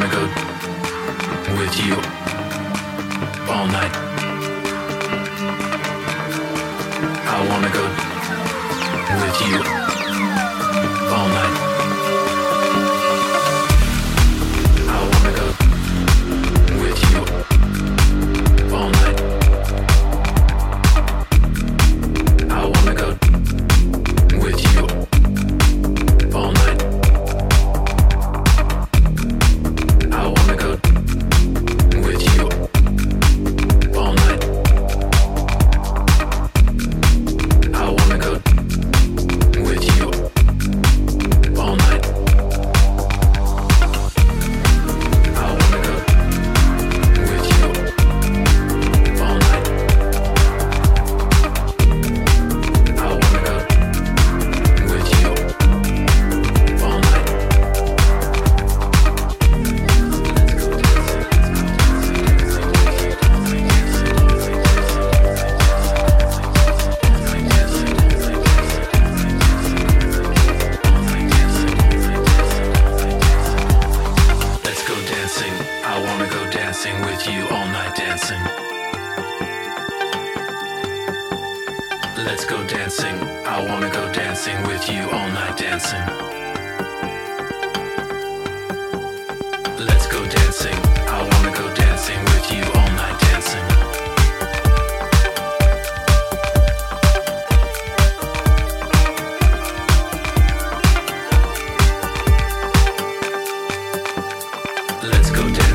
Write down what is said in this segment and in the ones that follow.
wanna go with you all night. I wanna go with you all night. Let's go down.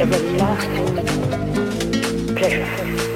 Everlasting pleasure.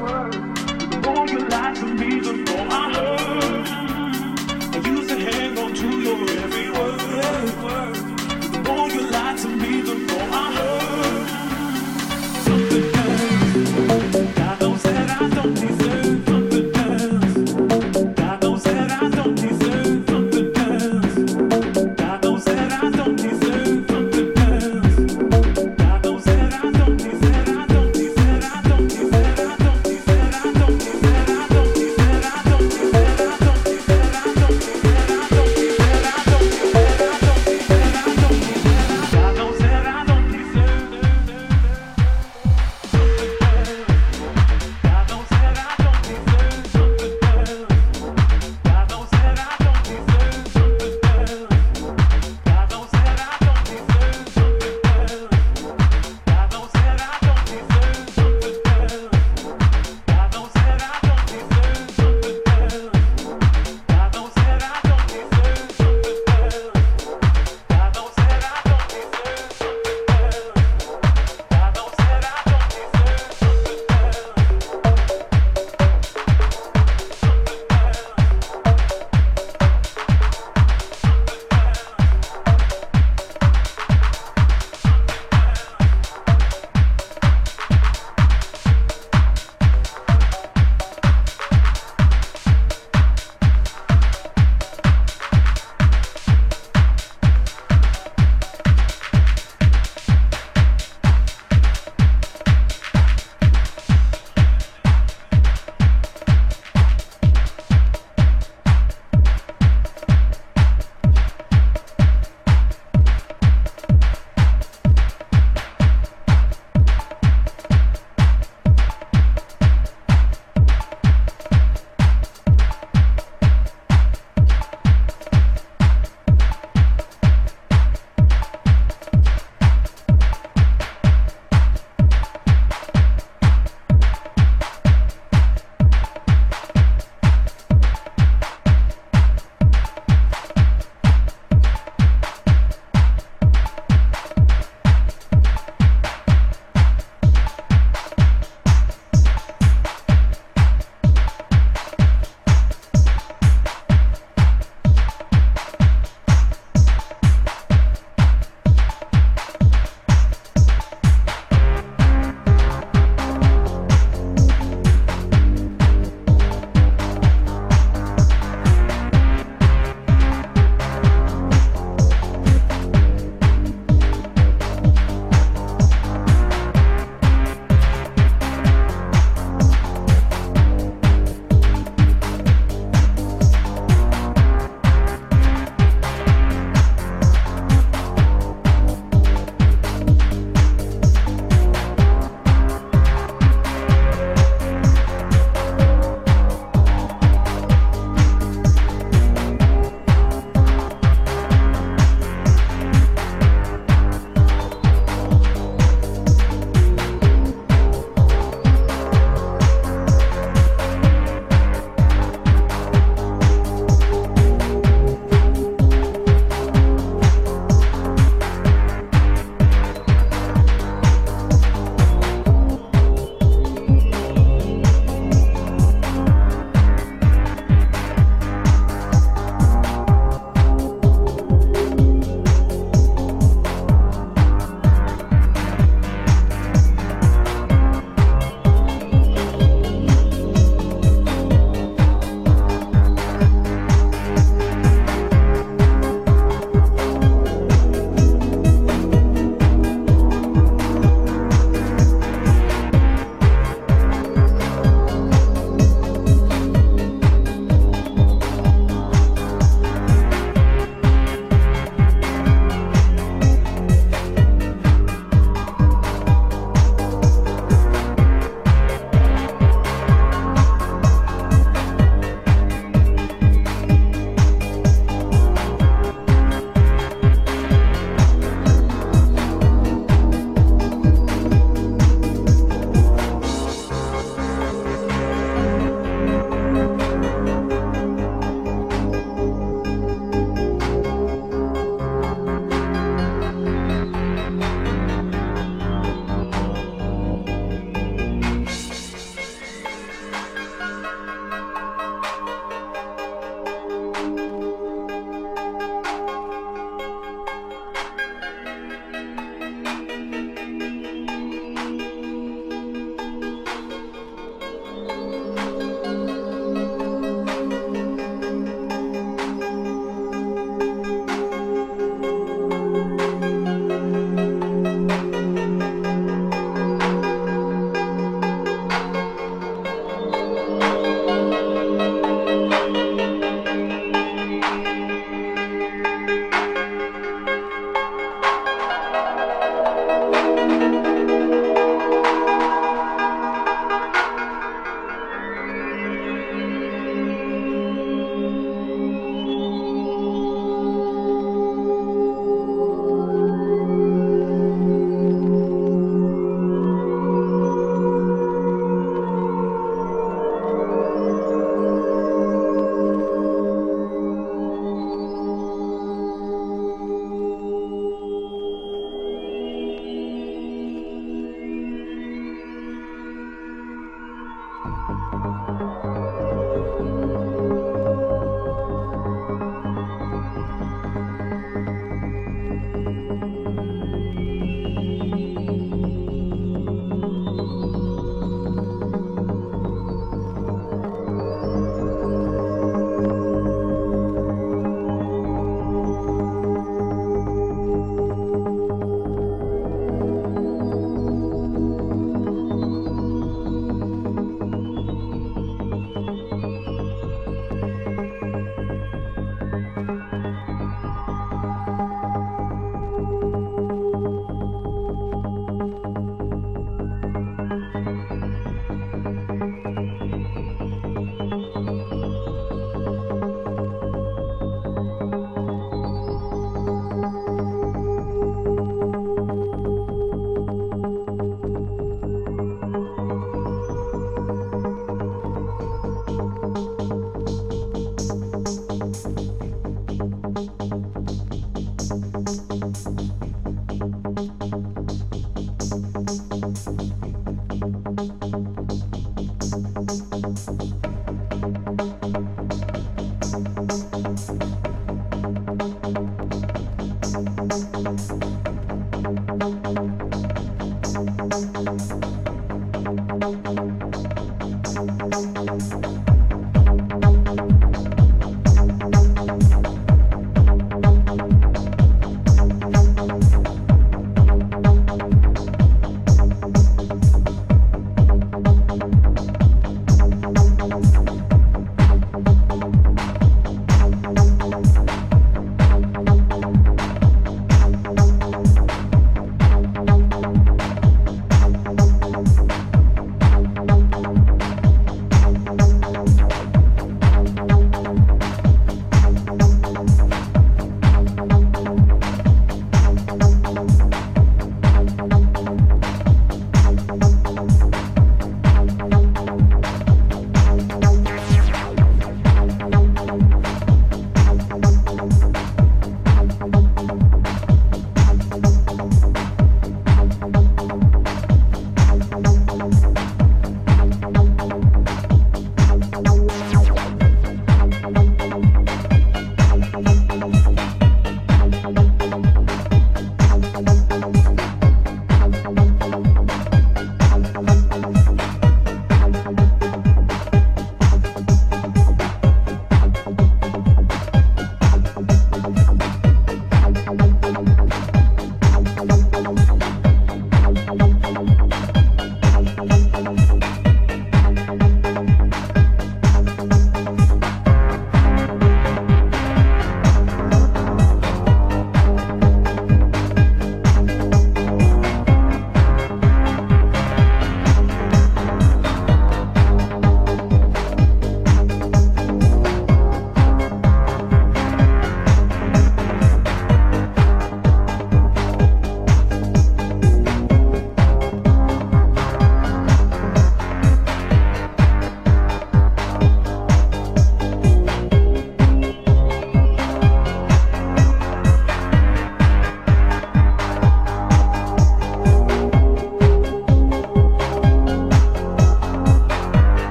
world.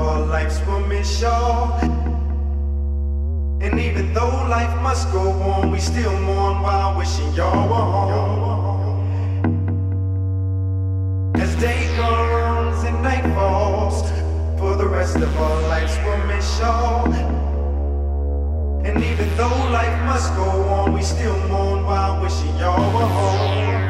of our lives we'll miss y'all. And even though life must go on, we still mourn while wishing y'all were home. As day comes and night falls, for the rest of our lives we'll miss y'all. And even though life must go on, we still mourn while wishing y'all were home.